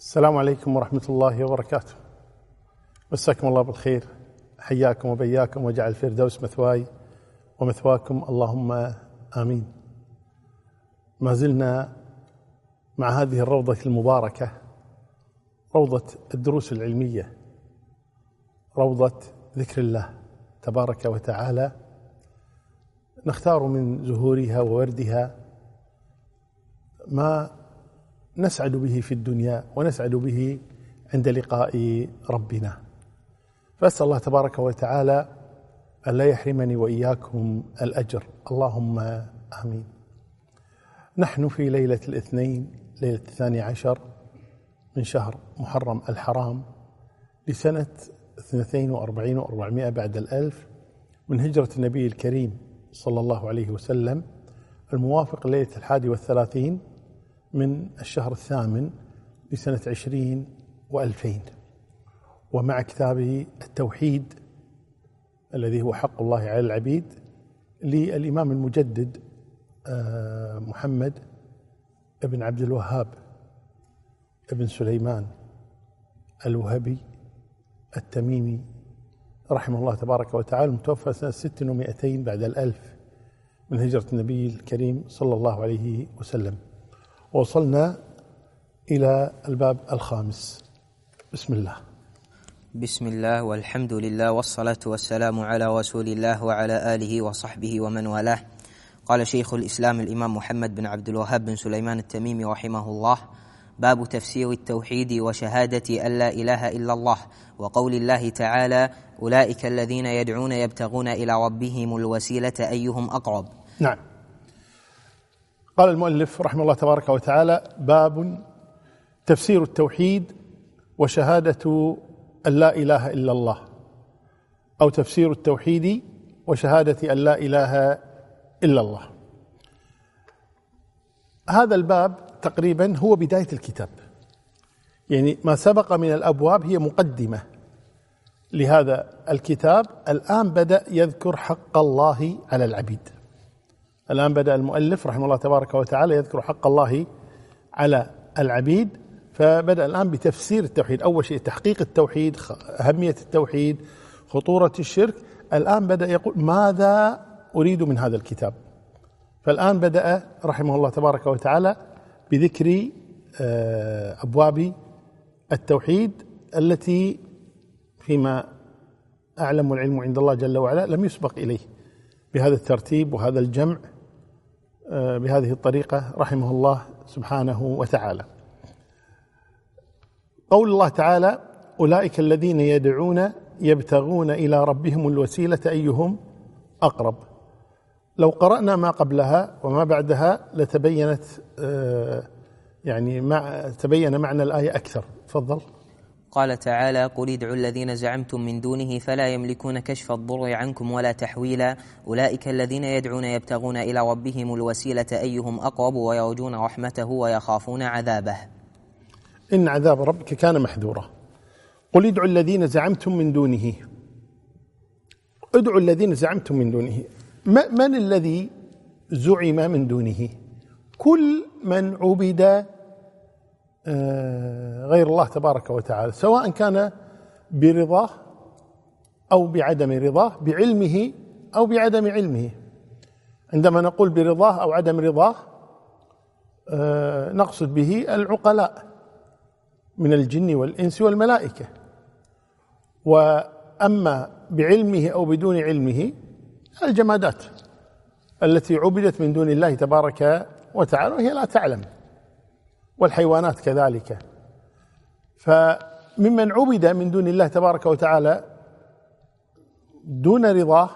السلام عليكم ورحمة الله وبركاته. مساكم الله بالخير حياكم وبياكم وجعل الفردوس مثواي ومثواكم. اللهم آمين. ما زلنا مع هذه الروضة المباركة روضة الدروس العلمية روضة ذكر الله تبارك وتعالى. نختار من زهورها ووردها ما نسعد به في الدنيا ونسعد به عند لقاء ربنا. فأسأل الله تبارك وتعالى الا يحرمني وإياكم الأجر. اللهم آمين. نحن في ليلة الاثنين ليلة الثاني عشر من شهر محرم الحرام لسنة 42 و400 بعد الألف من هجرة النبي الكريم صلى الله عليه وسلم الموافق ليلة الحادي والثلاثين من الشهر الثامن لسنة عشرين وألفين ومع كتاب التوحيد الذي هو حق الله على العبيد للإمام المجدد آه، محمد بن عبد الوهاب بن سليمان الوهبي التميمي رحمه الله تبارك وتعالى المتوفى سنة ست ومائتين بعد الألف من هجرة النبي الكريم صلى الله عليه وسلم. وصلنا إلى الباب الخامس. بسم الله. بسم الله والحمد لله والصلاة والسلام على رسول الله وعلى آله وصحبه ومن والاه. قال شيخ الإسلام الإمام محمد بن عبد الوهاب بن سليمان التميمي رحمه الله باب تفسير التوحيد وشهادة أن لا إله إلا الله وقول الله تعالى أولئك الذين يدعون يبتغون إلى ربهم الوسيلة أيهم أقرب. نعم. قال المؤلف رحمه الله تبارك وتعالى باب تفسير التوحيد وشهادة أن لا إله إلا الله أو تفسير التوحيد وشهادة أن لا إله إلا الله. هذا الباب تقريبا هو بداية الكتاب. يعني ما سبق من الأبواب هي مقدمة لهذا الكتاب. الآن بدأ يذكر حق الله على العبيد. الآن بدأ المؤلف رحمه الله تبارك وتعالى يذكر حق الله على العبيد فبدأ الآن بتفسير التوحيد. أول شيء تحقيق التوحيد أهمية التوحيد خطورة الشرك. الآن بدأ يقول ماذا أريد من هذا الكتاب؟ فالآن بدأ رحمه الله تبارك وتعالى بذكر آه، أبواب التوحيد التي فيما أعلم العلم عند الله جل وعلا لم يسبق إليه. بهذا الترتيب وهذا الجمع بهذه الطريقة رحمه الله سبحانه وتعالى. قول الله تعالى أولئك الذين يدعون يبتغون إلى ربهم الوسيلة أيهم أقرب. لو قرأنا ما قبلها وما بعدها لتبينت آه، يعني مع تبين معنى الآية أكثر. تفضل. قال تعالى قل ادعوا الذين زعمتم من دونه فلا يملكون كشف الضر عنكم ولا تحويلا أولئك الذين يدعون يبتغون إلى ربهم الوسيلة أيهم أقرب ويرجون رحمته ويخافون عذابه. إن عذاب ربك كان محذورا. قل ادعوا الذين زعمتم من دونه. ادعوا الذين زعمتم من دونه. من الذي زعم من دونه؟ كل من عبد غير الله تبارك وتعالى سواء كان برضاه أو بعدم رضاه بعلمه أو بعدم علمه. عندما نقول برضاه أو عدم رضاه آه، نقصد به العقلاء من الجن والإنس والملائكة. وأما بعلمه أو بدون علمه الجمادات التي عبدت من دون الله تبارك وتعالى وهي لا تعلم. والحيوانات كذلك. فممن عبد من دون الله تبارك وتعالى دون رضاه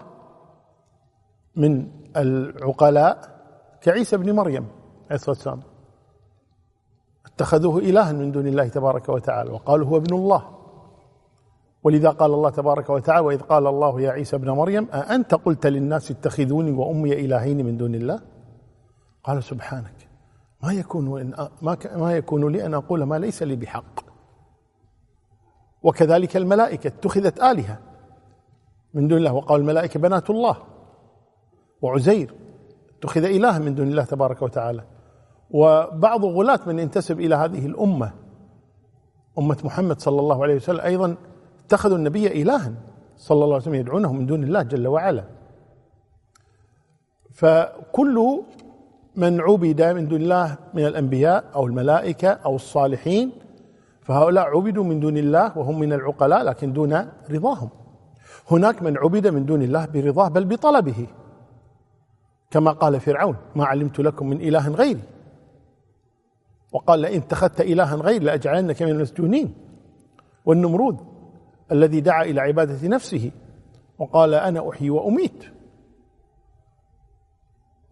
من العقلاء كعيسى بن مريم عليه الصلاة والسلام. اتخذوه إلها من دون الله تبارك وتعالى وقالوا هو ابن الله. ولذا قال الله تبارك وتعالى وإذ قال الله يا عيسى ابن مريم أأنت قلت للناس اتخذوني وأمي إلهين من دون الله؟ قال سبحانك. ما يكون إن ما ما يكون لي أن أقول ما ليس لي بحق. وكذلك الملائكة اتخذت آلهة. من دون الله وقال الملائكة بنات الله. وعزير اتخذ اله من دون الله تبارك وتعالى. وبعض غلاة من ينتسب إلى هذه الأمة أمة محمد صلى الله عليه وسلم أيضا اتخذوا النبي إلها صلى الله عليه وسلم يدعونه من دون الله جل وعلا. فكل من عبد من دون الله من الأنبياء أو الملائكة أو الصالحين فهؤلاء عبدوا من دون الله وهم من العقلاء لكن دون رضاهم. هناك من عبد من دون الله برضاه بل بطلبه. كما قال فرعون ما علمت لكم من إله غيري وقال لئن اتخذت إلها غير لأجعلنك من المسجونين والنمرود الذي دعا إلى عبادة نفسه وقال أنا أحيي وأميت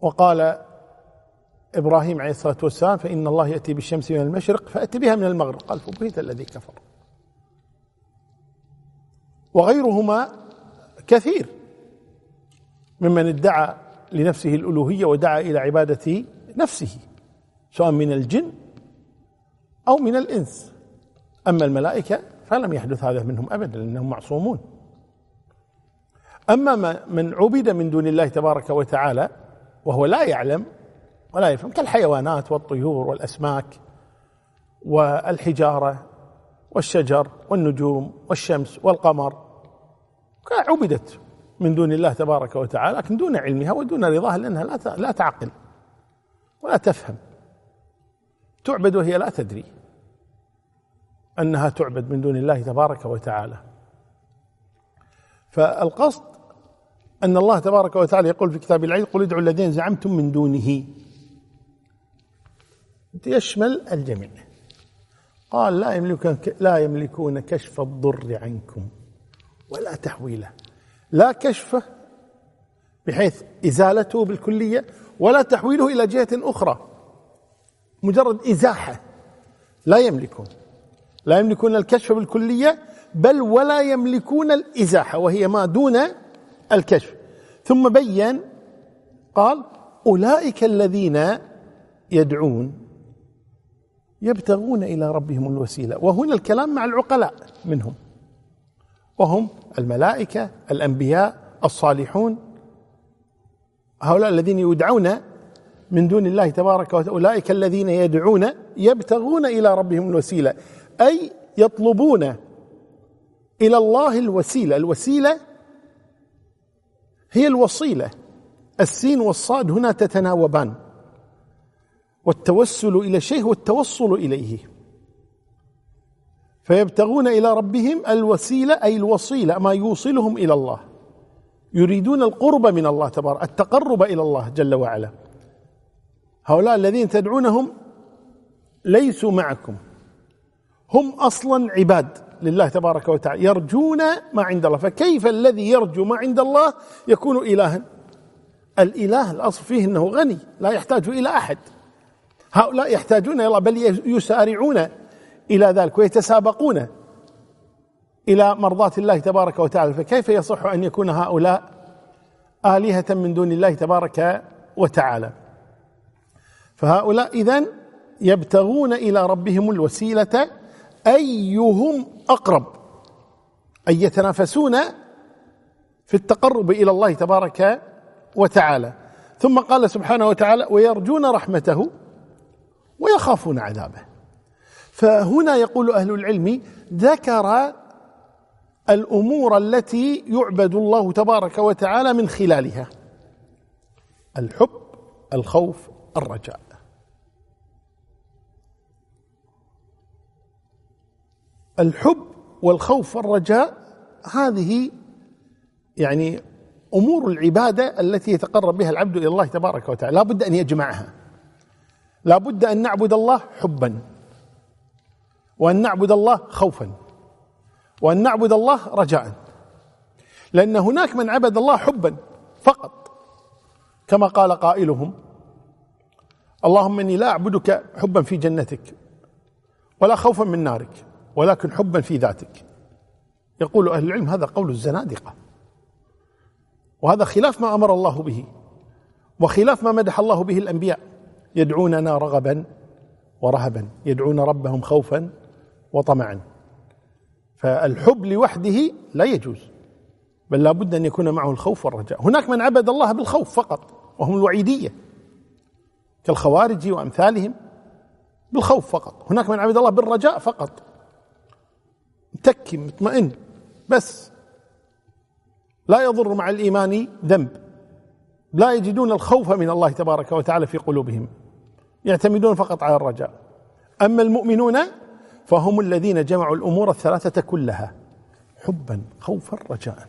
وقال إبراهيم عليه الصلاة والسلام فإن الله يأتي بالشمس من المشرق فأتي بها من المغرب. قال فبهت الذي كفر. وغيرهما كثير ممن ادعى لنفسه الألوهية ودعا إلى عبادة نفسه سواء من الجن أو من الإنس. أما الملائكة فلم يحدث هذا منهم أبدا لأنهم معصومون. أما من عبد من دون الله تبارك وتعالى وهو لا يعلم ولا يفهم. كالحيوانات والطيور والأسماك والحجارة والشجر والنجوم والشمس والقمر. عبدت من دون الله تبارك وتعالى لكن دون علمها ودون رضاها لأنها لا تعقل ولا تفهم. تعبد وهي لا تدري أنها تعبد من دون الله تبارك وتعالى. فالقصد أن الله تبارك وتعالى يقول في كتاب العزيز قل ادعوا الذين زعمتم من دونه. يشمل الجميع. قال لا يملكون لا يملكون كشف الضر عنكم ولا تحويله. لا كشفه بحيث إزالته بالكلية ولا تحويله إلى جهة أخرى. مجرد إزاحة. لا يملكون. لا يملكون الكشف بالكلية بل ولا يملكون الإزاحة وهي ما دون الكشف. ثم بين قال أولئك الذين يدعون يبتغون إلى ربهم الوسيلة. وهنا الكلام مع العقلاء منهم. وهم الملائكة الأنبياء الصالحون. هؤلاء الذين يدعون من دون الله تبارك وتعالى أولئك الذين يدعون يبتغون إلى ربهم الوسيلة. أي يطلبون إلى الله الوسيلة. الوسيلة هي الوصيلة. السين والصاد هنا تتناوبان. والتوسل إلى شيء هو التوصل إليه. فيبتغون إلى ربهم الوسيلة أي الوصيلة ما يوصلهم إلى الله. يريدون القرب من الله تبارك التقرب إلى الله جل وعلا. هؤلاء الذين تدعونهم ليسوا معكم. هم أصلا عباد لله تبارك وتعالى يرجون ما عند الله. فكيف الذي يرجو ما عند الله يكون الها؟ الإله الأصل فيه إنه غني لا يحتاج إلى أحد. هؤلاء يحتاجون إلى الله بل يسارعون إلى ذلك ويتسابقون إلى مرضاة الله تبارك وتعالى. فكيف يصح أن يكون هؤلاء آلهة من دون الله تبارك وتعالى؟ فهؤلاء إذن يبتغون إلى ربهم الوسيلة أيهم أقرب أي يتنافسون في التقرب إلى الله تبارك وتعالى. ثم قال سبحانه وتعالى ويرجون رحمته ويخافون عذابه. فهنا يقول أهل العلم ذكر الأمور التي يعبد الله تبارك وتعالى من خلالها. الحب الخوف الرجاء. الحب والخوف والرجاء هذه يعني أمور العبادة التي يتقرب بها العبد إلى الله تبارك وتعالى. لا بد أن يجمعها. لا بد أن نعبد الله حبا وأن نعبد الله خوفا وأن نعبد الله رجاء. لأن هناك من عبد الله حبا فقط كما قال قائلهم اللهم إني لا أعبدك حبا في جنتك ولا خوفا من نارك ولكن حبا في ذاتك. يقول أهل العلم هذا قول الزنادقة. وهذا خلاف ما أمر الله به وخلاف ما مدح الله به الأنبياء. يدعوننا رغبا ورهبا يدعون ربهم خوفا وطمعا. فالحب لوحده لا يجوز بل لا بد أن يكون معه الخوف والرجاء. هناك من عبد الله بالخوف فقط وهم الوعيدية كالخوارج وأمثالهم بالخوف فقط. هناك من عبد الله بالرجاء فقط. متكي مطمئن بس لا يضر مع الإيمان ذنب. لا يجدون الخوف من الله تبارك وتعالى في قلوبهم. يعتمدون فقط على الرجاء. أما المؤمنون فهم الذين جمعوا الأمور الثلاثة كلها حبا خوفا رجاء.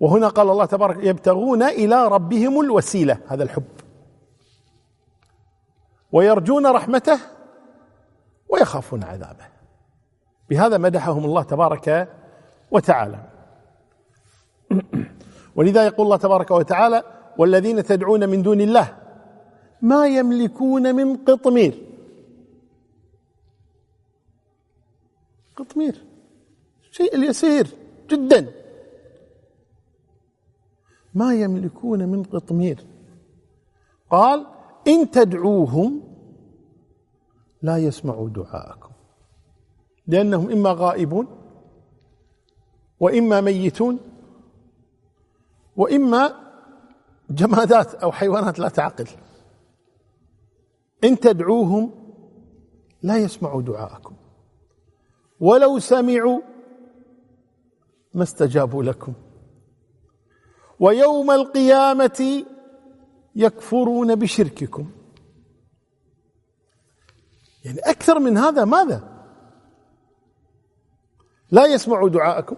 وهنا قال الله تبارك يبتغون إلى ربهم الوسيلة هذا الحب. ويرجون رحمته ويخافون عذابه. بهذا مدحهم الله تبارك وتعالى. ولذا يقول الله تبارك وتعالى والذين تدعون من دون الله ما يملكون من قطمير. قطمير. شيء اليسير جدا. ما يملكون من قطمير. قال إن تدعوهم لا يسمعوا دعاءكم. لأنهم إما غائبون وإما ميتون وإما جمادات أو حيوانات لا تعقل. إن تدعوهم لا يسمعوا دعاءكم. ولو سمعوا ما استجابوا لكم. ويوم القيامة يكفرون بشرككم. يعني أكثر من هذا ماذا؟ لا يسمعوا دعاءكم.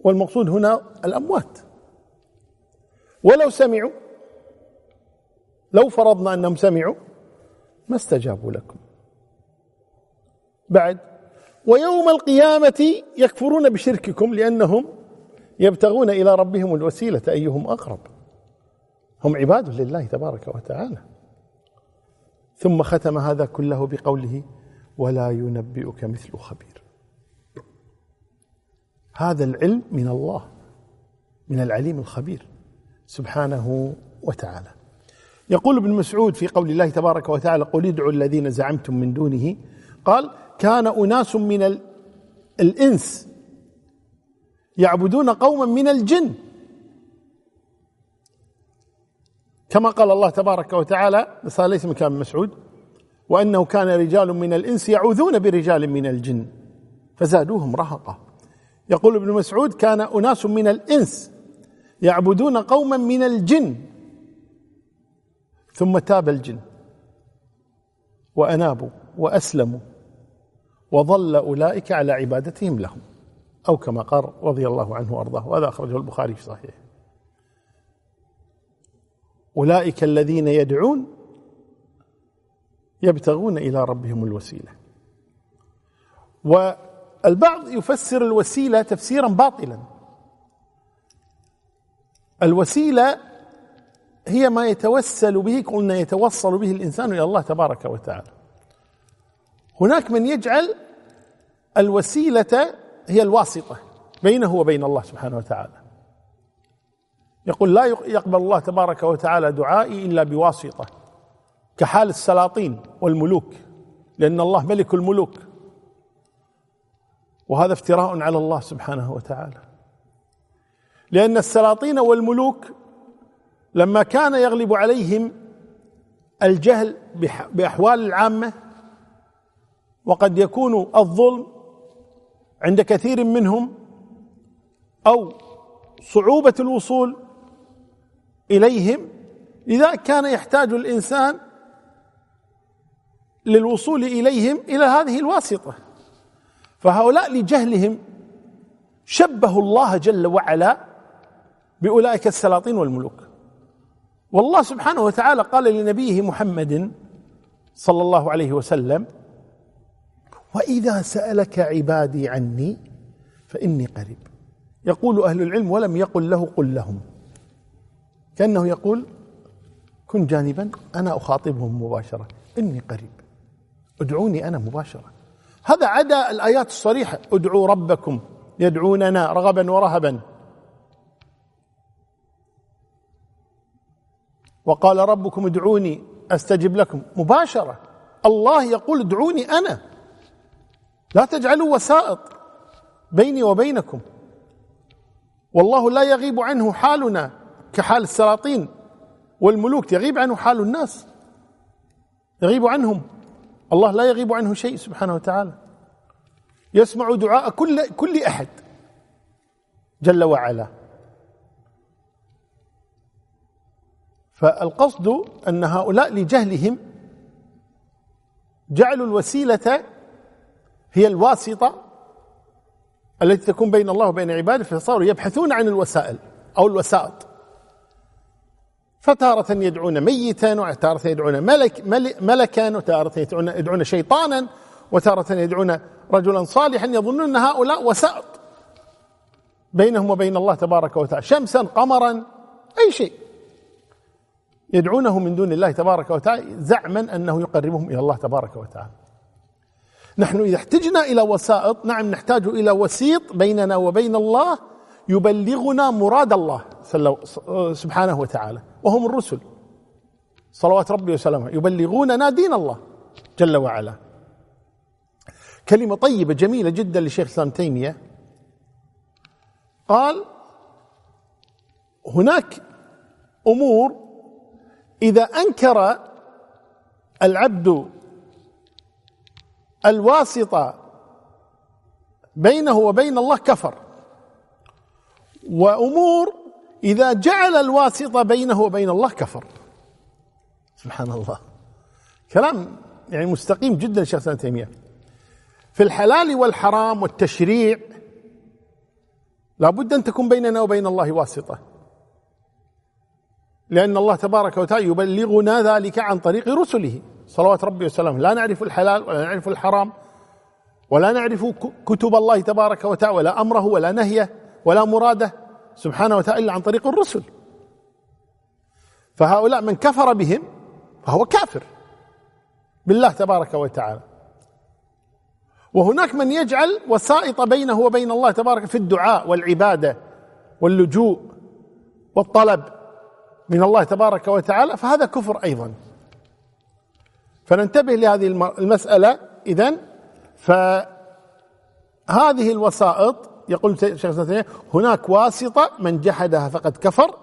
والمقصود هنا الأموات. ولو سمعوا لو فرضنا أنهم سمعوا ما استجابوا لكم. بعد ويوم القيامة يكفرون بشرككم لأنهم يبتغون إلى ربهم الوسيلة أيهم أقرب. هم عباد لله تبارك وتعالى. ثم ختم هذا كله بقوله ولا ينبئك مثل خبير. هذا العلم من الله من العليم الخبير سبحانه وتعالى. يقول ابن مسعود في قول الله تبارك وتعالى قل ادعوا الذين زعمتم من دونه. قال كان أناس من الإنس يعبدون قوما من الجن. كما قال الله تبارك وتعالى بس ليس من كلام مسعود وأنه كان رجال من الإنس يعوذون برجال من الجن فزادوهم رهقا. يقول ابن مسعود كان أناس من الإنس يعبدون قوما من الجن. ثم تاب الجن. وأنابوا وأسلموا. وظل أولئك على عبادتهم لهم. أو كما قال رضي الله عنه وأرضاه. وهذا أخرجه البخاري في صحيحه. أولئك الذين يدعون يبتغون إلى ربهم الوسيلة. والبعض يفسر الوسيلة تفسيرا باطلا. الوسيلة هي ما يتوسل به قلنا يتوصل به الإنسان إلى الله تبارك وتعالى. هناك من يجعل الوسيلة هي الواسطة بينه وبين الله سبحانه وتعالى. يقول لا يقبل الله تبارك وتعالى دعائي إلا بواسطة كحال السلاطين والملوك لأن الله ملك الملوك. وهذا افتراء على الله سبحانه وتعالى. لأن السلاطين والملوك لما كان يغلب عليهم الجهل بأحوال العامة وقد يكون الظلم عند كثير منهم أو صعوبة الوصول إليهم لذلك كان يحتاج الإنسان للوصول إليهم إلى هذه الواسطة. فهؤلاء لجهلهم شبهوا الله جل وعلا بأولئك السلاطين والملوك. والله سبحانه وتعالى قال لنبيه محمد صلى الله عليه وسلم وإذا سألك عبادي عني فإني قريب. يقول أهل العلم ولم يقل له قل لهم. كأنه يقول كن جانبا أنا أخاطبهم مباشرة إني قريب. ادعوني أنا مباشرة. هذا عدا الآيات الصريحة ادعوا ربكم يدعوننا رغبا ورهبا. وقال ربكم ادعوني أستجب لكم. مباشرة. الله يقول ادعوني أنا. لا تجعلوا وسائط بيني وبينكم. والله لا يغيب عنه حالنا كحال السلاطين. والملوك يغيب عنه حال الناس. يغيب عنهم. الله لا يغيب عنه شيء سبحانه وتعالى. يسمع دعاء كل كل أحد. جل وعلا. فالقصد أن هؤلاء لجهلهم جعلوا الوسيلة هي الواسطة التي تكون بين الله وبين عباده فصاروا يبحثون عن الوسائل أو الوسائط. فتارة يدعون ميتا وتارة يدعون ملك ملكا وتارة يدعون, يدعون شيطانا وتارة يدعون رجلا صالحا يظنون أن هؤلاء وسائط بينهم وبين الله تبارك وتعالى. شمسا قمرا أي شيء. يدعونه من دون الله تبارك وتعالى زعما أنه يقربهم إلى الله تبارك وتعالى. نحن إذا احتجنا إلى وسائط نعم نحتاج إلى وسيط بيننا وبين الله يبلغنا مراد الله سبحانه وتعالى وهم الرسل. صلوات ربي وسلامه. يبلغوننا دين الله جل وعلا. كلمة طيبة جميلة جدا لشيخ الإسلام تيمية. قال هناك أمور إذا أنكر العبد الواسطة بينه وبين الله كفر. وأمور إذا جعل الواسطة بينه وبين الله كفر. سبحان الله. كلام يعني مستقيم جدا شيخ ابن تيمية. في الحلال والحرام والتشريع لابد أن تكون بيننا وبين الله واسطة. لأن الله تبارك وتعالى يبلغنا ذلك عن طريق رسله. صلوات ربي وسلامه. لا نعرف الحلال ولا نعرف الحرام ولا نعرف كتب الله تبارك وتعالى ولا أمره ولا نهيه ولا مراده سبحانه وتعالى إلا عن طريق الرسل. فهؤلاء من كفر بهم فهو كافر بالله تبارك وتعالى. وهناك من يجعل وسائط بينه وبين الله تبارك في الدعاء والعبادة واللجوء والطلب من الله تبارك وتعالى فهذا كفر أيضا. فننتبه لهذه المسألة اذا فهذه الوسائط يقول شيخ هناك واسطة من جحدها فقد كفر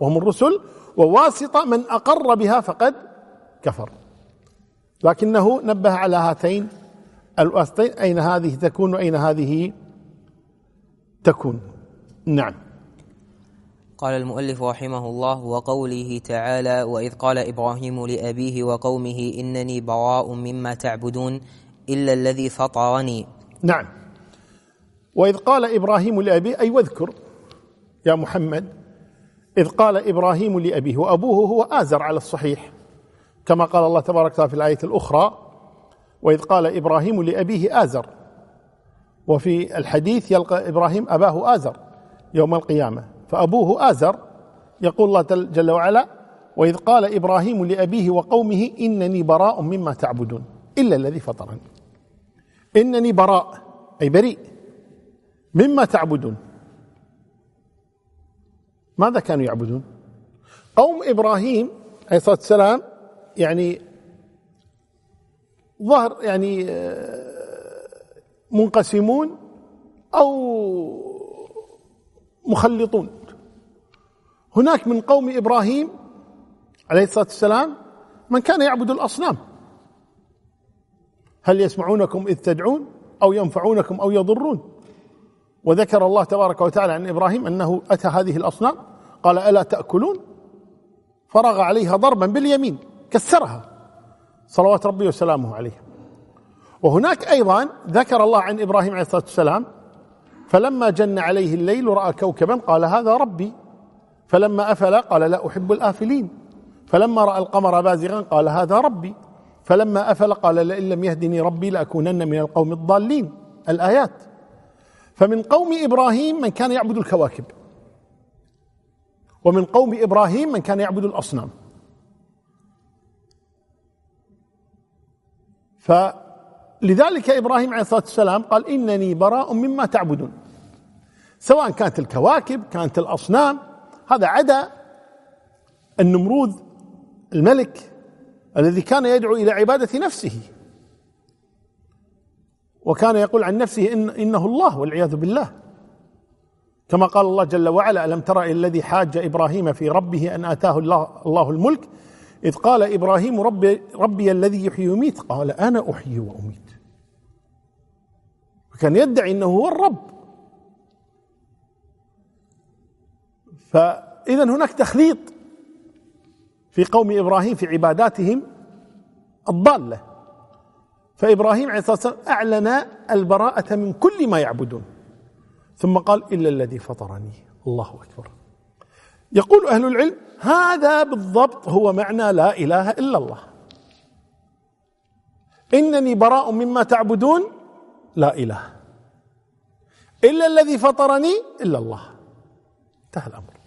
وهم الرسل وواسطة من أقر بها فقد كفر. لكنه نبه على هاتين الواسطين أين هذه تكون وأين هذه تكون. نعم. قال المؤلف رحمه الله وقوله تعالى وإذ قال إبراهيم لأبيه وقومه إنني براء مما تعبدون إلا الذي فطرني نعم. وإذ قال إبراهيم لأبيه أي واذكر يا محمد إذ قال إبراهيم لأبيه وأبوه هو آزر على الصحيح كما قال الله تبارك وتعالى في الآية الأخرى وإذ قال إبراهيم لأبيه آزر وفي الحديث يلقى إبراهيم أباه آزر يوم القيامة. فأبوه آزر يقول الله جل وعلا وإذ قال إبراهيم لأبيه وقومه إنني براء مما تعبدون إلا الذي فطرني. إنني براء أي بريء مما تعبدون. ماذا كانوا يعبدون؟ قوم إبراهيم عليه الصلاة والسلام يعني ظهر يعني آه، منقسمون أو مخلطون. هناك من قوم إبراهيم عليه الصلاة والسلام من كان يعبد الأصنام. هل يسمعونكم إذ تدعون أو ينفعونكم أو يضرون؟ وذكر الله تبارك وتعالى عن إبراهيم أنه أتى هذه الأصنام قال ألا تأكلون؟ فرغ عليها ضربا باليمين كسرها. صلوات ربي وسلامه عليه. وهناك أيضا ذكر الله عن إبراهيم عليه الصلاة والسلام فلما جن عليه الليل رأى كوكبا قال هذا ربي. فلما أفل قال لا أحب الآفلين. فلما رأى القمر بازغا قال هذا ربي. فلما أفل قال لئن لم يهدني ربي لأكونن من القوم الضالين. الآيات. فمن قوم إبراهيم من كان يعبد الكواكب. ومن قوم إبراهيم من كان يعبد الأصنام. فلذلك إبراهيم عليه الصلاة والسلام قال إنني براء مما تعبدون. سواء كانت الكواكب كانت الأصنام هذا عدا النمرود الملك الذي كان يدعو إلى عبادة نفسه. وكان يقول عن نفسه إن إنه الله والعياذ بالله. كما قال الله جل وعلا ألم ترى الذي حاج إبراهيم في ربه أن آتاه الله الله الملك؟ إذ قال إبراهيم ربي, ربي الذي يحيي ويميت. قال أنا أحيي وأميت. كان يدعي إنه هو الرب. فاذا هناك تخليط في قوم إبراهيم في عباداتهم الضالة. فإبراهيم عليه الصلاة والسلام أعلن البراءة من كل ما يعبدون. ثم قال إلا الذي فطرني. الله أكبر. يقول أهل العلم هذا بالضبط هو معنى لا إله إلا الله. إنني براء مما تعبدون لا إله. إلا الذي فطرني إلا الله. انتهى الأمر.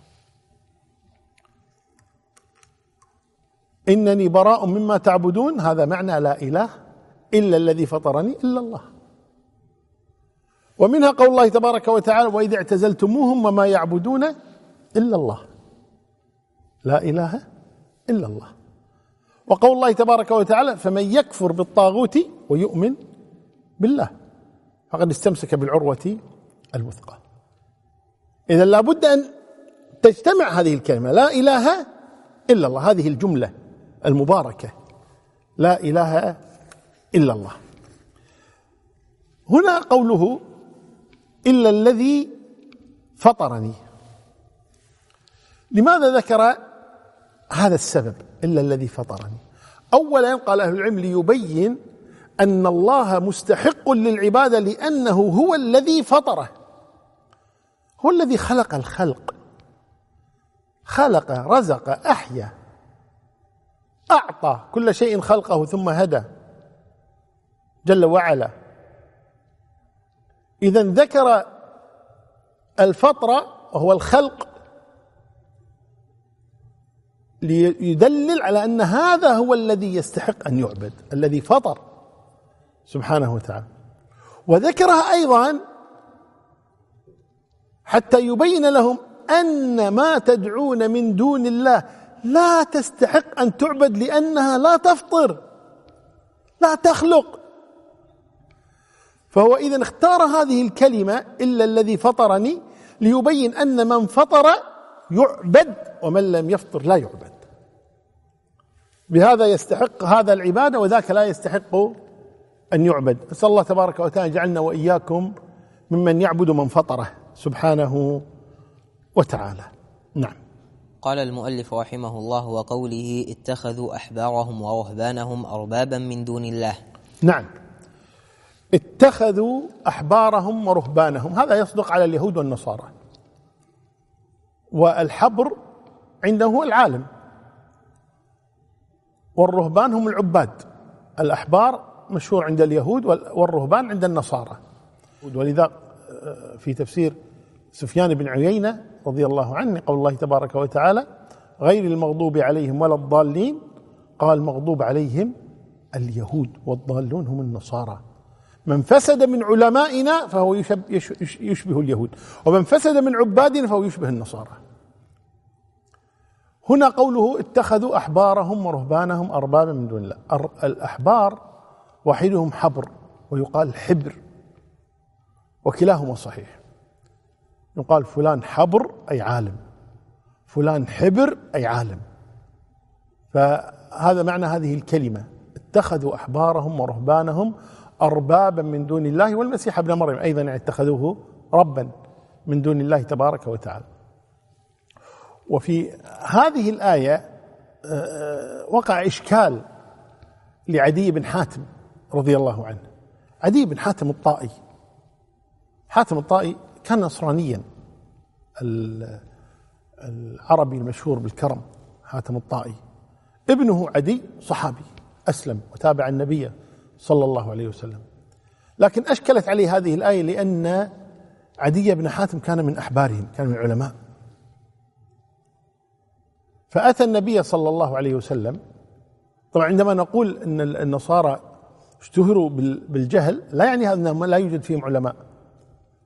إنني براء مما تعبدون. هذا معنى لا إله إلا الذي فطرني إلا الله. ومنها قول الله تبارك وتعالى واذا اعتزلتموهم وما يعبدون إلا الله. لا إله إلا الله. وقول الله تبارك وتعالى فمن يكفر بالطاغوت ويؤمن بالله. فقد استمسك بالعروة الوثقى. اذا لابد أن تجتمع هذه الكلمة لا إله إلا الله. هذه الجملة المباركة. لا إله إلا الله. هنا قوله إلا الذي فطرني. لماذا ذكر هذا السبب؟ إلا الذي فطرني. اولا قال أهل العلم ليبين أن الله مستحق للعبادة لأنه هو الذي فطره. هو الذي خلق الخلق. خلق رزق أحيا. أعطى كل شيء خلقه ثم هدى جل وعلا. إذا ذكر الفطره وهو الخلق ليدلل على أن هذا هو الذي يستحق أن يعبد الذي فطر سبحانه وتعالى. وذكرها أيضا حتى يبين لهم أن ما تدعون من دون الله لا تستحق أن تعبد لأنها لا تفطر لا تخلق. فهو إذا اختار هذه الكلمة إلا الذي فطرني ليبين أن من فطر يعبد ومن لم يفطر لا يعبد. بهذا يستحق هذا العبادة وذاك لا يستحق أن يعبد. نسال الله تبارك وتعالى جعلنا وإياكم ممن يعبد من فطره سبحانه وتعالى. نعم. قال المؤلف رحمه الله وقوله اتخذوا أحبارهم ورهبانهم أربابا من دون الله. نعم. اتخذوا أحبارهم ورهبانهم. هذا يصدق على اليهود والنصارى. والحبر عنده هو العالم. والرهبان هم العباد. الأحبار مشهور عند اليهود والرهبان عند النصارى. ولذا آه، في تفسير سفيان بن عيينة رضي الله عنه قول الله تبارك وتعالى غير المغضوب عليهم ولا الضالين. قال المغضوب عليهم اليهود والضالون هم النصارى. من فسد من علمائنا فهو يشبه اليهود ومن فسد من عبادنا فهو يشبه النصارى. هنا قوله اتخذوا أحبارهم ورهبانهم أربابا من دون الله. الأحبار واحدهم حبر ويقال حبر وكلاهما صحيح. يقال فلان حبر أي عالم. فلان حبر أي عالم. فهذا معنى هذه الكلمة. اتخذوا أحبارهم ورهبانهم اربابا من دون الله والمسيح ابن مريم. أيضا اتخذوه ربا من دون الله تبارك وتعالى. وفي هذه الآية آه، وقع إشكال لعدي بن حاتم رضي الله عنه. عدي بن حاتم الطائي. حاتم الطائي كان نصرانيا العربي المشهور بالكرم حاتم الطائي. ابنه عدي صحابي أسلم وتابع النبي صلى الله عليه وسلم. لكن أشكلت عليه هذه الآية لأن عدي بن حاتم كان من أحبارهم كان من العلماء. فأتى النبي صلى الله عليه وسلم. طبعا عندما نقول أن النصارى اشتهروا بالجهل لا يعني هذا أنهم لا يوجد فيهم علماء.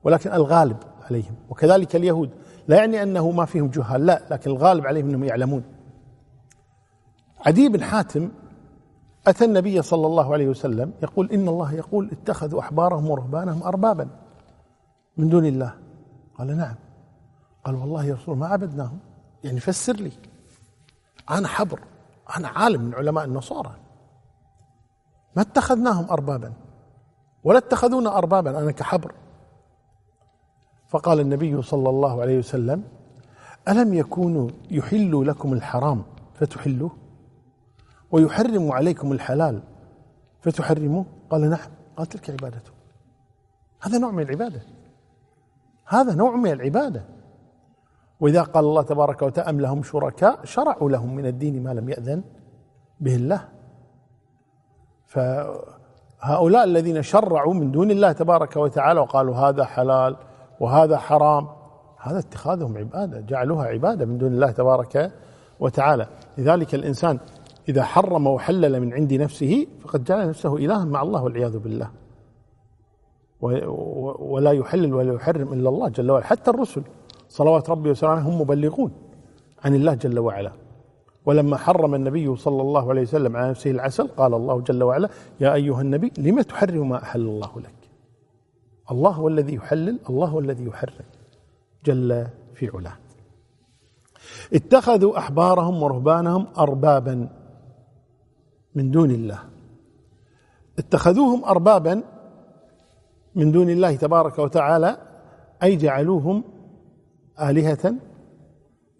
ولكن الغالب عليهم. وكذلك اليهود. لا يعني أنه ما فيهم جهال لا لكن الغالب عليهم أنهم يعلمون. عدي بن حاتم أتى النبي صلى الله عليه وسلم يقول إن الله يقول اتخذوا أحبارهم ورهبانهم أربابا من دون الله. قال نعم. قال والله يا رسول ما عبدناهم. يعني فسر لي. أنا حبر. أنا عالم من علماء النصارى. ما اتخذناهم أربابا. ولا اتخذون أربابا. أنا كحبر. فقال النبي صلى الله عليه وسلم ألم يكونوا يحلوا لكم الحرام فتحلوه؟ ويحرم عليكم الحلال فتحرموه؟ قال نعم قال تلك عبادته. هذا نوع من العبادة. هذا نوع من العبادة. وإذا قال الله تبارك وتعالى أم لهم شركاء؟ شرعوا لهم من الدين ما لم يأذن به الله. فهؤلاء الذين شرعوا من دون الله تبارك وتعالى وقالوا هذا حلال وهذا حرام. هذا اتخاذهم عبادة جعلوها عبادة من دون الله تبارك وتعالى. لذلك الإنسان إذا حرم وحلل من عند نفسه فقد جعل نفسه إلها مع الله والعياذ بالله. ولا يحلل ولا يحرم إلا الله جل وعلا. حتى الرسل صلوات ربي وسلامه هم مبلغون عن الله جل وعلا. ولما حرم النبي صلى الله عليه وسلم على نفسه العسل قال الله جل وعلا يا أيها النبي لم تحرم ما أحل الله لك؟ الله هو الذي يحلل الله هو الذي يحرم جل في علاه. اتخذوا أحبارهم ورهبانهم أربابا من دون الله. اتخذوهم أربابا من دون الله تبارك وتعالى أي جعلوهم آلهة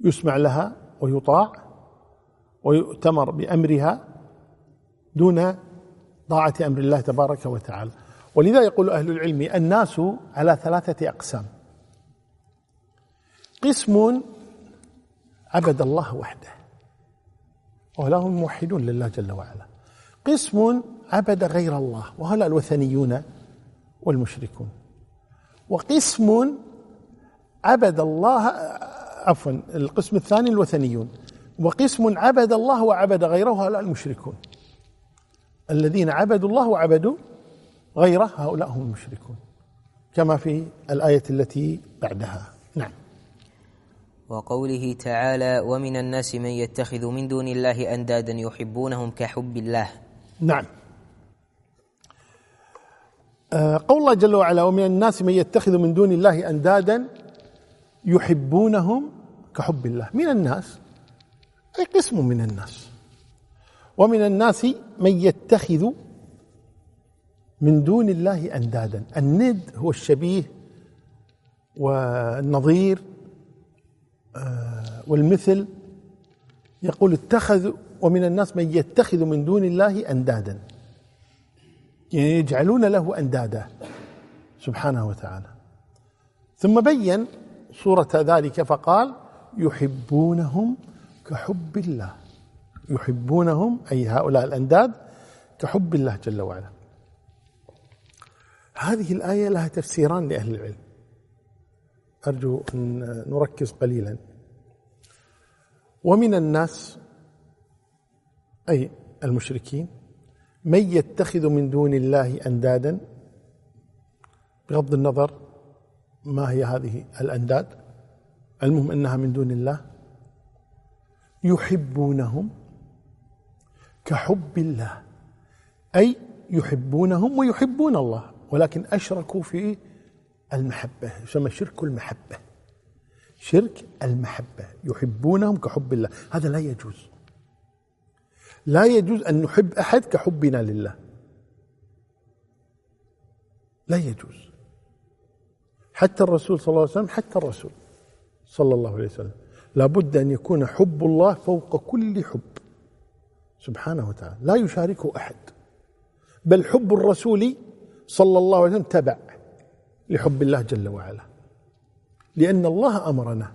يسمع لها ويطاع ويؤتمر بأمرها دون طاعة أمر الله تبارك وتعالى. ولذا يقول أهل العلم الناس على ثلاثة أقسام. قسم عبد الله وحده وهؤلاء هم موحدون لله جل وعلا. قسم عبد غير الله وهؤلاء الوثنيون والمشركون. وقسم عبد الله عفوا القسم الثاني الوثنيون. وقسم عبد الله وعبد غيره هؤلاء المشركون. الذين عبدوا الله وعبدوا غيره هؤلاء هم المشركون كما في الآية التي بعدها. نعم. وقوله تعالى ومن الناس من يتخذ من دون الله أندادا يحبونهم كحب الله. نعم. آه، قول الله جل وعلا ومن الناس من يتخذ من دون الله أندادا يحبونهم كحب الله. من الناس؟ أي قسم من الناس. ومن الناس من يتخذ من دون الله أندادا. الند هو الشبيه والنظير آه، والمثل. يقول اتخذ ومن الناس من يتخذ من دون الله أندادا. يعني يجعلون له أندادا سبحانه وتعالى. ثم بين صورة ذلك فقال يحبونهم كحب الله. يحبونهم أي هؤلاء الأنداد كحب الله جل وعلا. هذه الآية لها تفسيران لأهل العلم. أرجو أن نركز قليلا. ومن الناس أي المشركين من يتخذ من دون الله أندادا؟ بغض النظر ما هي هذه الأنداد المهم أنها من دون الله؟ يحبونهم كحب الله أي يحبونهم ويحبون الله. ولكن أشركوا في المحبة يسمى شرك المحبة. شرك المحبة يحبونهم كحب الله. هذا لا يجوز. لا يجوز أن نحب أحد كحبنا لله. لا يجوز. حتى الرسول صلى الله عليه وسلم حتى الرسول صلى الله عليه وسلم. لابد أن يكون حب الله فوق كل حب. سبحانه وتعالى. لا يشاركه أحد. بل حب الرسول صلى الله عليه وسلم تبع لحب الله جل وعلا. لأن الله أمرنا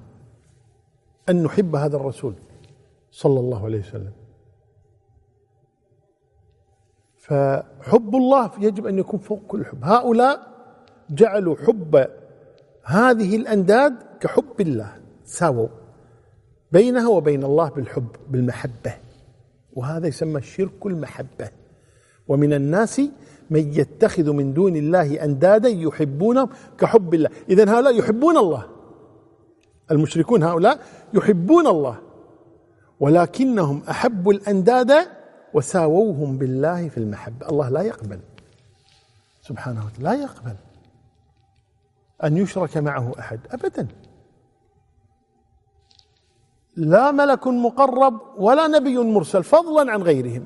أن نحب هذا الرسول صلى الله عليه وسلم. فحب الله يجب أن يكون فوق كل حب. هؤلاء جعلوا حب هذه الأنداد كحب الله ساووا بينها وبين الله بالحب بالمحبة. وهذا يسمى شرك المحبة. ومن الناس من يتخذ من دون الله أندادا يحبونهم كحب الله. إذا هؤلاء يحبون الله. المشركون هؤلاء يحبون الله. ولكنهم أحبوا الأنداد وساووهم بالله في المحبة. الله لا يقبل. سبحانه وتعالى لا يقبل. أن يشرك معه أحد. أبدا. لا ملك مقرب ولا نبي مرسل فضلا عن غيرهم.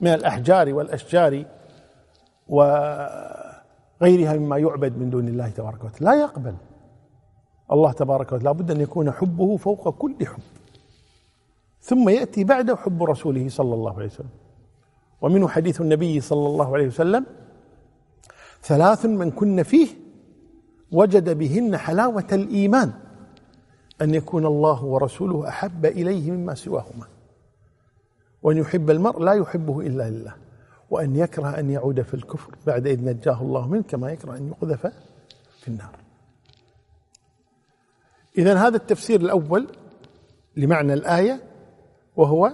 من الأحجار والأشجار وغيرها مما يعبد من دون الله تبارك وتعالى. لا يقبل. الله تبارك وتعالى لابد أن يكون حبه فوق كل حب. ثم يأتي بعده حب رسوله صلى الله عليه وسلم. ومنه حديث النبي صلى الله عليه وسلم ثلاث من كن فيه وجد بهن حلاوة الإيمان أن يكون الله ورسوله أحب إليه مما سواهما. وأن يحب المرء لا يحبه إلا لله. وأن يكره أن يعود في الكفر بعد إذ نجاه الله منه كما يكره أن يقذف في النار. إذا هذا التفسير الأول لمعنى الآية وهو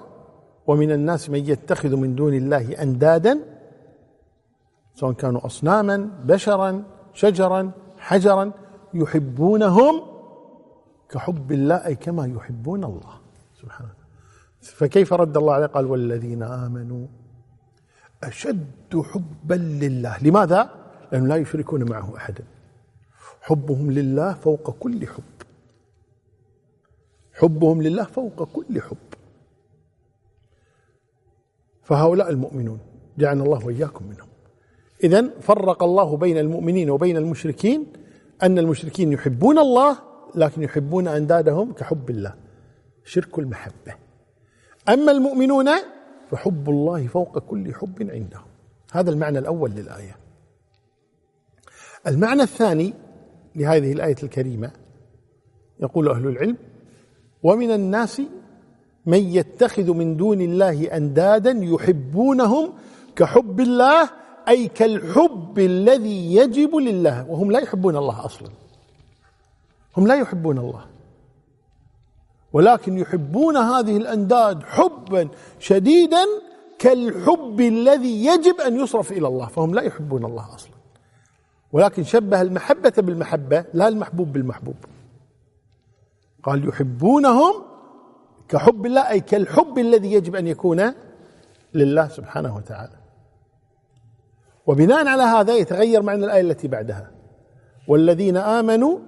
ومن الناس من يتخذ من دون الله أندادا سواء كانوا أصناما بشرا شجرا حجرا يحبونهم كحب الله أي كما يحبون الله. سبحانه. فكيف رد الله عليه؟ قال والذين آمنوا أشد حبا لله. لماذا؟ لأنهم لا يشركون معه أحدا. حبهم لله فوق كل حب. حبهم لله فوق كل حب. فهؤلاء المؤمنون جعلنا الله وإياكم منهم. اذا فرق الله بين المؤمنين وبين المشركين أن المشركين يحبون الله لكن يحبون أندادهم كحب الله. شرك المحبة. أما المؤمنون فحب الله فوق كل حب عندهم هذا المعنى الأول للآية. المعنى الثاني لهذه الآية الكريمة يقول أهل العلم ومن الناس من يتخذ من دون الله أندادا يحبونهم كحب الله أي كالحب الذي يجب لله. وهم لا يحبون الله أصلا. هم لا يحبون الله. ولكن يحبون هذه الأنداد حبا شديدا كالحب الذي يجب أن يصرف إلى الله فهم لا يحبون الله أصلا. ولكن شبه المحبة بالمحبة لا المحبوب بالمحبوب. قال يحبونهم كحب الله أي كالحب الذي يجب أن يكون لله سبحانه وتعالى. وبناء على هذا يتغير معنى الآية التي بعدها. والذين آمنوا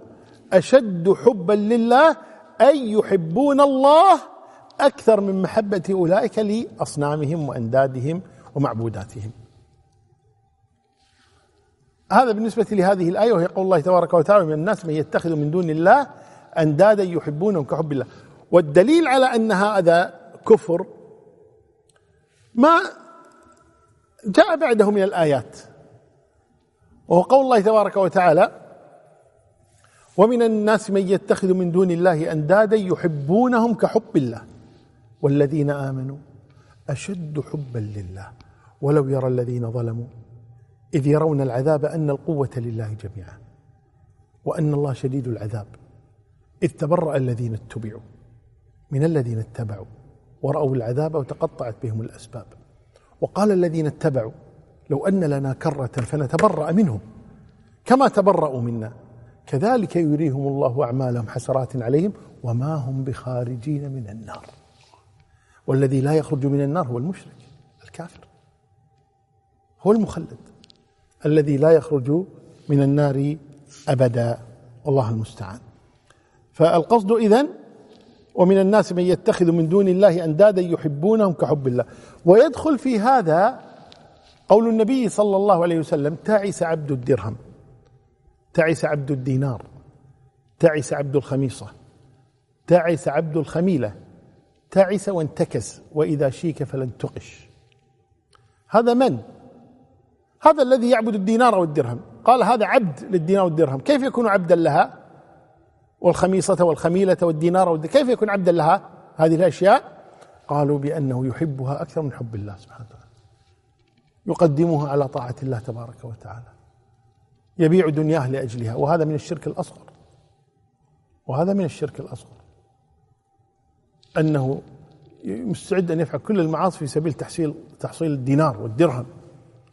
أشد حبا لله أي يحبون الله أكثر من محبة أولئك لأصنامهم وأندادهم ومعبوداتهم. هذا بالنسبة لهذه الآية وهي قول الله تبارك وتعالى من الناس من يتخذ من دون الله أندادا يحبونهم كحب الله. والدليل على أن هذا كفر ما جاء بعده من الآيات وهو قول الله تبارك وتعالى ومن الناس من يتخذ من دون الله أندادا يحبونهم كحب الله. والذين آمنوا أشد حبا لله. ولو يرى الذين ظلموا إذ يرون العذاب أن القوة لله جميعا. وأن الله شديد العذاب. إذ تبرأ الذين اتبعوا من الذين اتبعوا ورأوا العذاب وتقطعت بهم الأسباب. وقال الذين اتبعوا لو أن لنا كرة فنتبرأ منهم كما تبرأوا منا. كذلك يريهم الله أعمالهم حسرات عليهم وما هم بخارجين من النار. والذي لا يخرج من النار هو المشرك الكافر. هو المخلد. الذي لا يخرج من النار أبدا والله المستعان. فالقصد إذن ومن الناس من يتخذ من دون الله أندادا يحبونهم كحب الله. ويدخل في هذا قول النبي صلى الله عليه وسلم تعس عبد الدرهم. تعس عبد الدينار تعس عبد الخميصة تعس عبد الخميلة تعس وانتكس وإذا شيك فلن تقش. هذا من؟ هذا الذي يعبد الدينار والدرهم. قال هذا عبد للدينار والدرهم. كيف يكون عبدا لها؟ والخميصة والخميلة والدينار والد... كيف يكون عبدا لها؟ هذه الأشياء قالوا بأنه يحبها أكثر من حب الله سبحانه وتعالى. يقدمها على طاعة الله تبارك وتعالى. يبيع دنياه لأجلها وهذا من الشرك الأصغر. وهذا من الشرك الأصغر. أنه مستعد أن يفعل كل المعاصي في سبيل تحصيل تحصيل الدينار والدرهم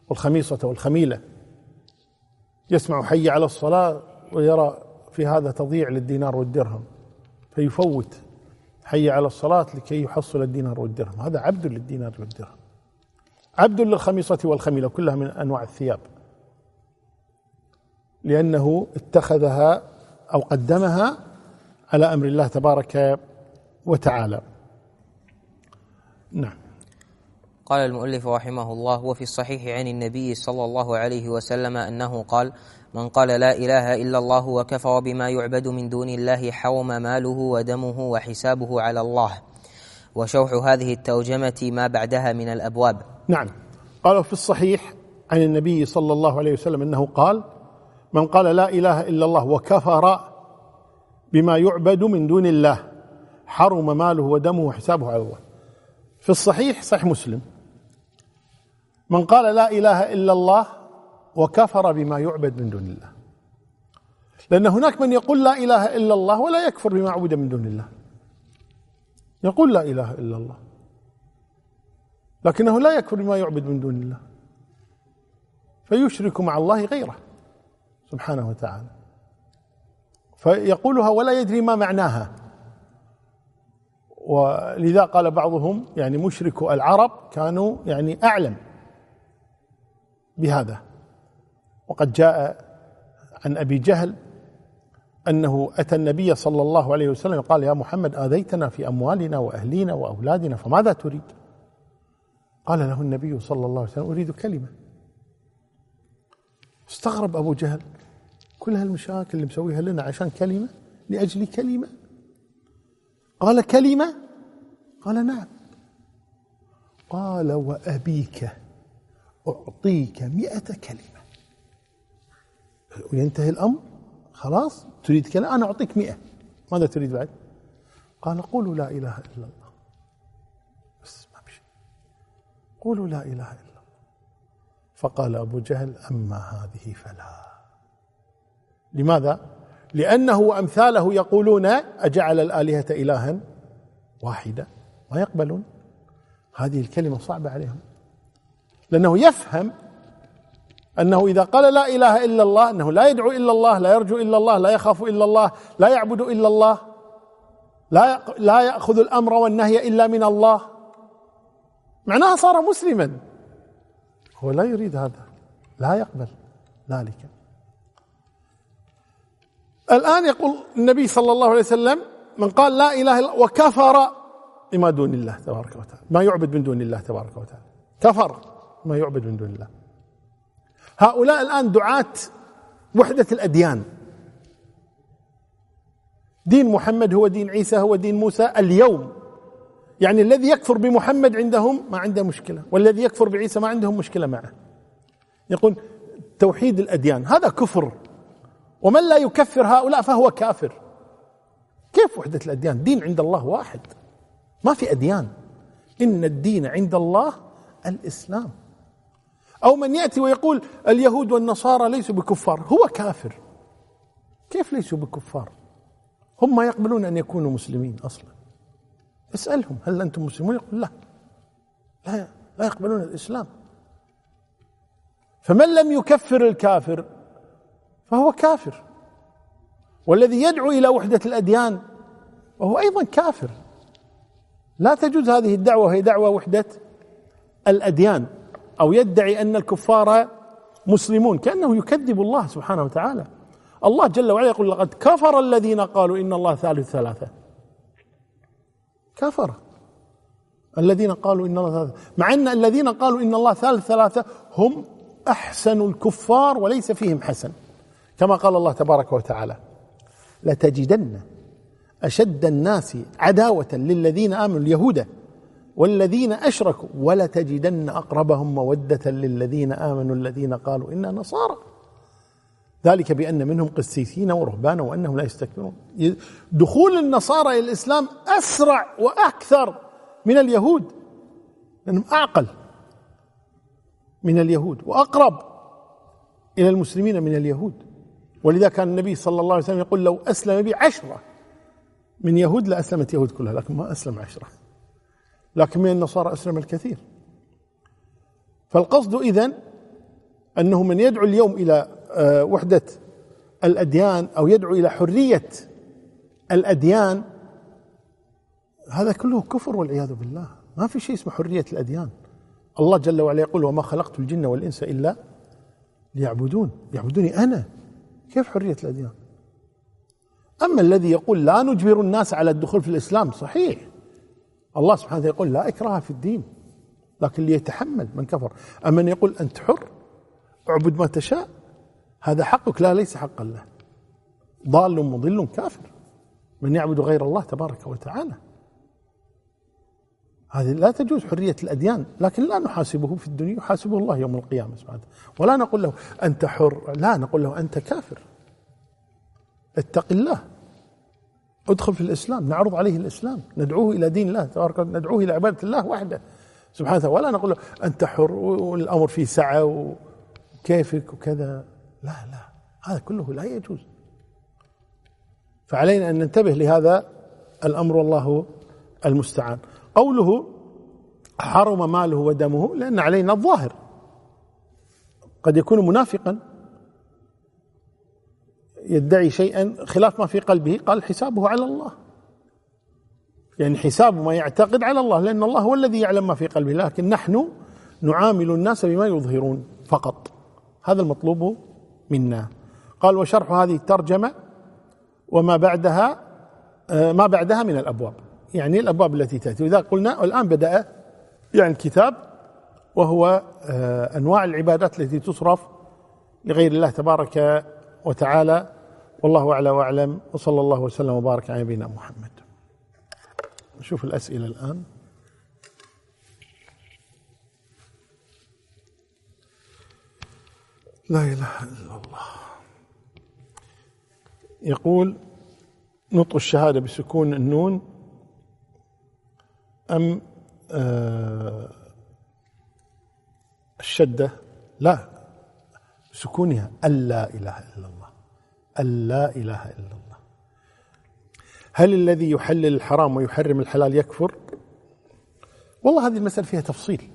والخميصة والخميلة. يسمع حي على الصلاة ويرى في هذا تضييع للدينار والدرهم. فيفوت حي على الصلاة لكي يحصل الدينار والدرهم. هذا عبد للدينار والدرهم. عبد للخميصة والخميلة كلها من أنواع الثياب. لأنه اتخذها أو قدمها على أمر الله تبارك وتعالى. نعم. قال المؤلف رحمه الله وفي الصحيح عن النبي صلى الله عليه وسلم أنه قال من قال لا إله إلا الله وكفر بما يعبد من دون الله حرم ماله ودمه وحسابه على الله وشوح هذه الترجمة ما بعدها من الأبواب. نعم. قالوا في الصحيح عن النبي صلى الله عليه وسلم أنه قال من قال لا إله إلا الله وكفر بما يعبد من دون الله حرم ماله ودمه وحسابه على الله. في الصحيح صحيح مسلم. من قال لا إله إلا الله وكفر بما يعبد من دون الله. لأن هناك من يقول لا إله إلا الله ولا يكفر بما عبد من دون الله. يقول لا إله إلا الله. لكنه لا يكفر بما يعبد من دون الله. فيشرك مع الله غيره. سبحانه وتعالى. فيقولها ولا يدري ما معناها. ولذا قال بعضهم يعني مشرك العرب كانوا يعني أعلم بهذا. وقد جاء عن أبي جهل أنه أتى النبي صلى الله عليه وسلم قال يا محمد آذيتنا في أموالنا وأهلينا وأولادنا فماذا تريد؟ قال له النبي صلى الله عليه وسلم أريد كلمة. استغرب أبو جهل. كل هالمشاكل اللي مسويها لنا عشان كلمة لأجل كلمة. قال كلمة؟ قال نعم. قال وأبيك أعطيك مئة كلمة. وينتهي الأمر؟ خلاص؟ تريد كلمة؟ أنا أعطيك مئة. ماذا تريد بعد؟ قال قولوا لا إله إلا الله. بس ما بشيء قولوا لا إله إلا الله. فقال أبو جهل أما هذه فلا. لماذا؟ لأنه وأمثاله يقولون أجعل الآلهة إلها واحدة ما يقبلون هذه الكلمة صعبة عليهم. لأنه يفهم أنه إذا قال لا إله إلا الله أنه لا يدعو إلا الله لا يرجو إلا الله لا يخاف إلا الله لا يعبد إلا الله لا لا يأخذ الأمر والنهي إلا من الله. معناها صار مسلما. هو لا يريد هذا لا يقبل ذلك. الآن يقول النبي صلى الله عليه وسلم من قال لا إله إلا وكفر بما دون الله تبارك وتعالى. ما يعبد من دون الله تبارك وتعالى. كفر ما يعبد من دون الله. هؤلاء الآن دعاة وحدة الأديان. دين محمد هو دين عيسى هو دين موسى اليوم. يعني الذي يكفر بمحمد عندهم ما عنده مشكلة والذي يكفر بعيسى ما عندهم مشكلة معه. يقول توحيد الأديان هذا كفر. ومن لا يكفر هؤلاء فهو كافر. كيف وحدة الأديان؟ دين عند الله واحد. ما في أديان. إن الدين عند الله الإسلام. أو من يأتي ويقول اليهود والنصارى ليسوا بكفار هو كافر. كيف ليسوا بكفار؟ هم ما يقبلون أن يكونوا مسلمين أصلا. اسألهم هل أنتم مسلمون؟ يقول لا. لا لا يقبلون الإسلام. فمن لم يكفر الكافر فهو كافر. والذي يدعو إلى وحدة الأديان وهو أيضا كافر. لا تجوز هذه الدعوة وهي دعوة وحدة الأديان. أو يدعي أن الكفار مسلمون كأنه يكذب الله سبحانه وتعالى. الله جل وعلا يقول لقد كفر الذين قالوا إن الله ثالث ثلاثة. كفر الذين قالوا إن الله ثالث مع أن الذين قالوا إن الله ثالث ثلاثة هم أحسن الكفار وليس فيهم حسن. كما قال الله تبارك وتعالى لتجدن أشد الناس عداوة للذين آمنوا اليهود والذين أشركوا ولتجدن أقربهم مودة للذين آمنوا الذين قالوا إنا نصارى. ذلك بأن منهم قسيسين ورهبانا وأنهم لا يستكبرون. دخول النصارى إلى الإسلام أسرع وأكثر من اليهود لأنهم أعقل من اليهود وأقرب إلى المسلمين من اليهود. ولذا كان النبي صلى الله عليه وسلم يقول لو أسلم بي عشرة. من يهود لأسلمت يهود كلها لكن ما أسلم عشرة. لكن من النصارى أسلم الكثير. فالقصد إذن أنه من يدعو اليوم إلى آه، وحدة الأديان أو يدعو إلى حرية الأديان هذا كله كفر والعياذ بالله. ما في شيء اسمه حرية الأديان. الله جل وعلا يقول وما خلقت الجن والإنس إلا ليعبدون يعبدوني أنا. كيف حرية الأديان؟ أما الذي يقول لا نجبر الناس على الدخول في الإسلام صحيح. الله سبحانه وتعالى يقول لا إكراه في الدين لكن ليتحمل من كفر. أما أن يقول أنت حر اعبد ما تشاء هذا حقك لا ليس حق الله ضال مضل كافر. من يعبد غير الله تبارك وتعالى. هذه لا تجوز حرية الأديان لكن لا نحاسبه في الدنيا يحاسبه الله يوم القيامة سبحانه ولا نقول له أنت حر لا نقول له أنت كافر. اتق الله. ادخل في الإسلام نعرض عليه الإسلام ندعوه إلى دين الله تبارك ندعوه إلى عبادة الله وحده سبحانه وتعالى. ولا نقول له أنت حر والأمر فيه سعة وكيفك وكذا. لا لا هذا كله لا يجوز. فعلينا أن ننتبه لهذا الأمر والله المستعان. قوله حرم ماله ودمه لأن علينا الظاهر. قد يكون منافقا يدعي شيئا خلاف ما في قلبه قال حسابه على الله. يعني حساب ما يعتقد على الله لأن الله هو الذي يعلم ما في قلبه لكن نحن نعامل الناس بما يظهرون فقط. هذا المطلوب منا. قال وشرح هذه الترجمة وما بعدها آه، ما بعدها من الأبواب. يعني الأبواب التي تأتي. وإذا قلنا الآن بدأ يعني الكتاب وهو آه، أنواع العبادات التي تصرف لغير الله تبارك وتعالى. والله أعلى وأعلم. وصلى الله وسلم وبارك على نبينا محمد. نشوف الأسئلة الآن. لا إله إلا الله. يقول نطق الشهادة بسكون النون. أم آه الشدة؟ لا سكونها ألا إله إلا الله. ألا إله إلا الله. هل الذي يحلل الحرام ويحرم الحلال يكفر؟ والله هذه المسألة فيها تفصيل.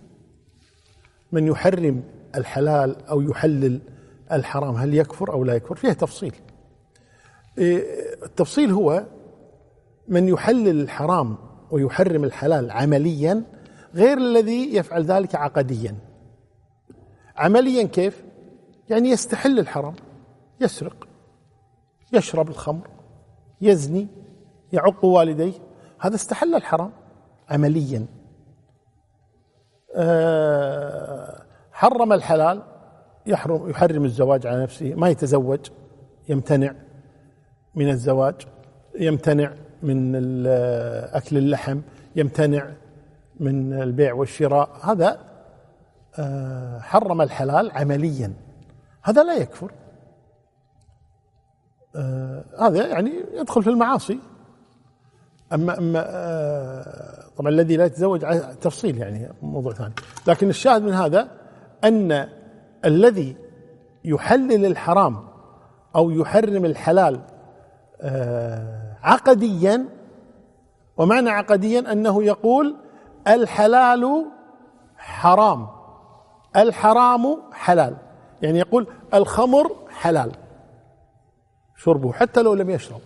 من يحرم الحلال أو يحلل الحرام هل يكفر أو لا يكفر؟ فيها تفصيل. إيه، التفصيل هو من يحلل الحرام ويحرم الحلال عمليا غير الذي يفعل ذلك عقديا. عمليا كيف؟ يعني يستحل الحرام يسرق يشرب الخمر يزني يعق والديه. هذا استحل الحرام عمليا. أه حرم الحلال يحرم يحرم الزواج على نفسه ما يتزوج يمتنع من الزواج يمتنع من أكل اللحم يمتنع من البيع والشراء. هذا آه، حرم الحلال عمليا. هذا لا يكفر. آه، هذا يعني يدخل في المعاصي. أما أما آه، طبعا الذي لا يتزوج تفصيل يعني موضوع ثاني. لكن الشاهد من هذا أن الذي يحلل الحرام أو يحرم الحلال آه، عقديا ومعنى عقديا أنه يقول الحلال حرام الحرام حلال يعني يقول الخمر حلال شربه حتى لو لم يشرب.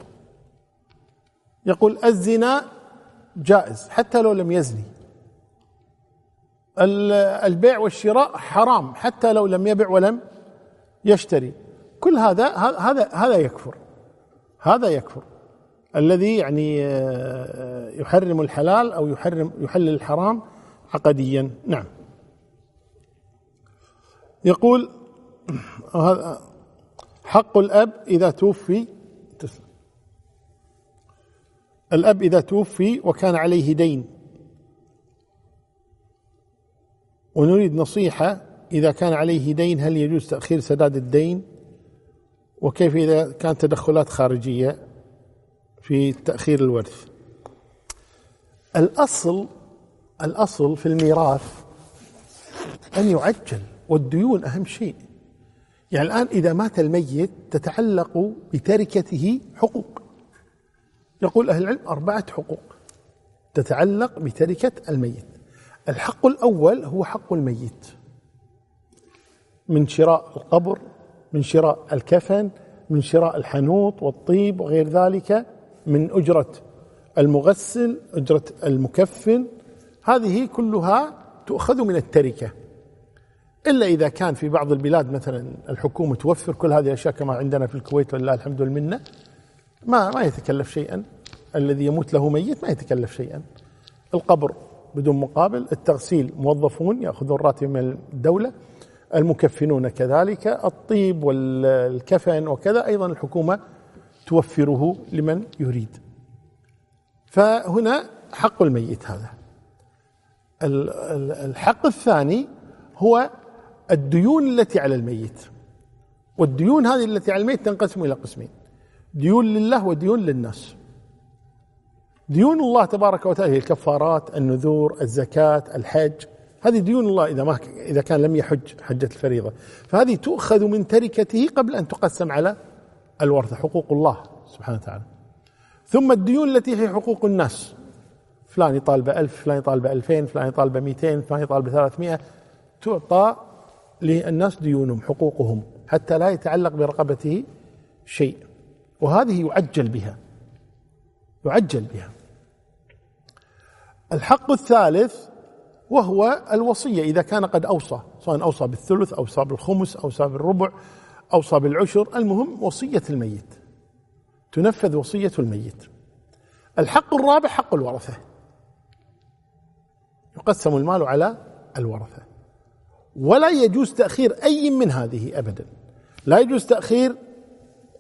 يقول الزنا جائز حتى لو لم يزني. البيع والشراء حرام حتى لو لم يبع ولم يشتري. كل هذا هذا هذا يكفر هذا يكفر. الذي يعني آه، يحرم الحلال أو يحرم يحلل الحرام عقديا. نعم. يقول حق الأب إذا توفي الأب إذا توفي وكان عليه دين. ونريد نصيحة إذا كان عليه دين هل يجوز تأخير سداد الدين؟ وكيف إذا كانت تدخلات خارجية؟ في تأخير الورث. الأصل الأصل في الميراث أن يعجل والديون أهم شيء. يعني الآن إذا مات الميت تتعلق بتركته حقوق. يقول أهل العلم أربعة حقوق تتعلق بتركة الميت. الحق الأول هو حق الميت. من شراء القبر من شراء الكفن من شراء الحنوط والطيب وغير ذلك من أجرة المغسل أجرة المكفن هذه كلها تؤخذ من التركة. إلا إذا كان في بعض البلاد مثلا الحكومة توفر كل هذه الأشياء كما عندنا في الكويت ولله الحمد والمنة ما ما يتكلف شيئا. الذي يموت له ميت ما يتكلف شيئا. القبر بدون مقابل التغسيل موظفون يأخذون راتب من الدولة المكفنون كذلك الطيب والكفن وكذا أيضا الحكومة توفره لمن يريد. فهنا حق الميت هذا. الحق الثاني هو الديون التي على الميت. والديون هذه التي على الميت تنقسم إلى قسمين. ديون لله وديون للناس. ديون الله تبارك وتعالى هي الكفارات النذور الزكاة الحج. هذه ديون الله إذا ما إذا كان لم يحج حجة الفريضة. فهذه تؤخذ من تركته قبل أن تقسم على الورثة حقوق الله سبحانه وتعالى. ثم الديون التي هي حقوق الناس. فلان يطالب ألف فلان يطالب ألفين فلان يطالب مئتين فلان يطالب ثلاثمائة. تعطى للناس ديونهم حقوقهم حتى لا يتعلق برقبته شيء. وهذه يعجل بها. يعجل بها. الحق الثالث وهو الوصية إذا كان قد أوصى سواء أوصى بالثلث أوصى بالخمس أوصى بالربع. أوصى بالعشر المهم وصية الميت. تنفذ وصية الميت. الحق الرابع حق الورثة. يقسم المال على الورثة. ولا يجوز تأخير أي من هذه أبدا. لا يجوز تأخير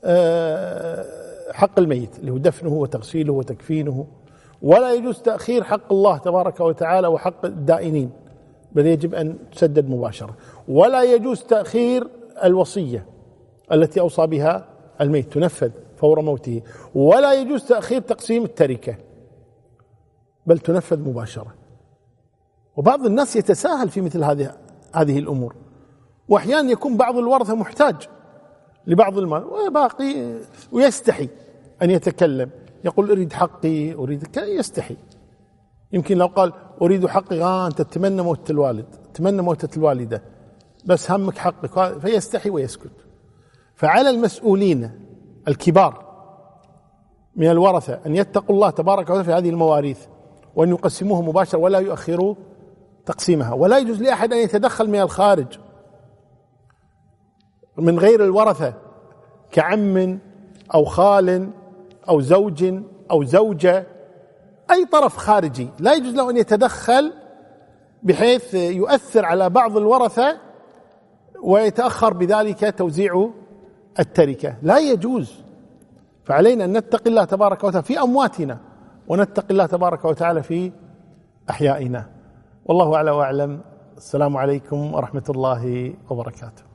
آه، حق الميت اللي هو دفنه وتغسيله وتكفينه. ولا يجوز تأخير حق الله تبارك وتعالى وحق الدائنين. بل يجب أن تسدد مباشرة. ولا يجوز تأخير الوصية. التي أوصى بها الميت تنفذ فور موته. ولا يجوز تأخير تقسيم التركة بل تنفذ مباشرة. وبعض الناس يتساهل في مثل هذه هذه الأمور. وأحيانا يكون بعض الورثة محتاج لبعض المال وباقي ويستحي أن يتكلم. يقول أريد حقي أريد يستحي. يمكن لو قال أريد حقي آه أنت تتمنى موتة الوالد تتمنى موتة الوالدة بس همك حقك فيستحي ويسكت. فعلى المسؤولين الكبار من الورثة أن يتقوا الله تبارك وتعالى في هذه المواريث وأن يقسموه مباشرة ولا يؤخروا تقسيمها. ولا يجوز لأحد أن يتدخل من الخارج من غير الورثة كعم أو خال أو زوج أو زوجة أي طرف خارجي. لا يجوز له أن يتدخل بحيث يؤثر على بعض الورثة ويتأخر بذلك توزيع التركة. لا يجوز. فعلينا أن نتقي الله تبارك وتعالى في أمواتنا ونتقي الله تبارك وتعالى في أحيائنا. والله أعلى وأعلم. السلام عليكم ورحمة الله وبركاته.